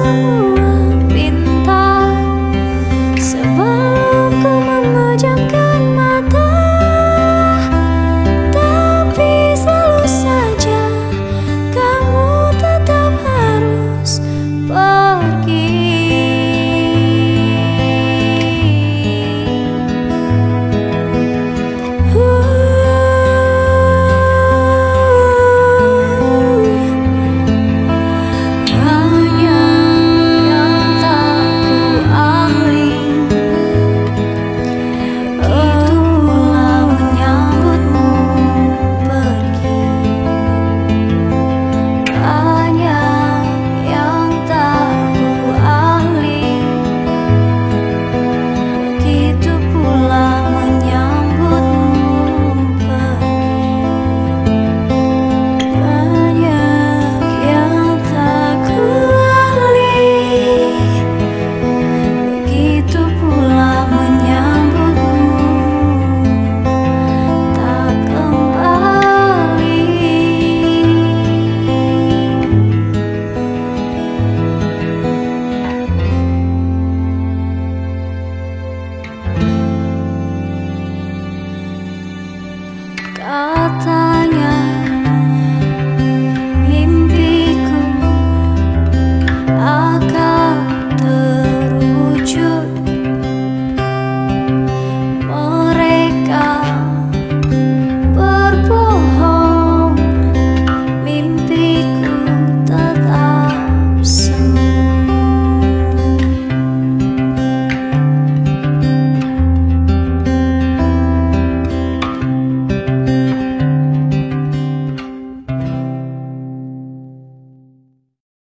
Oh. atas.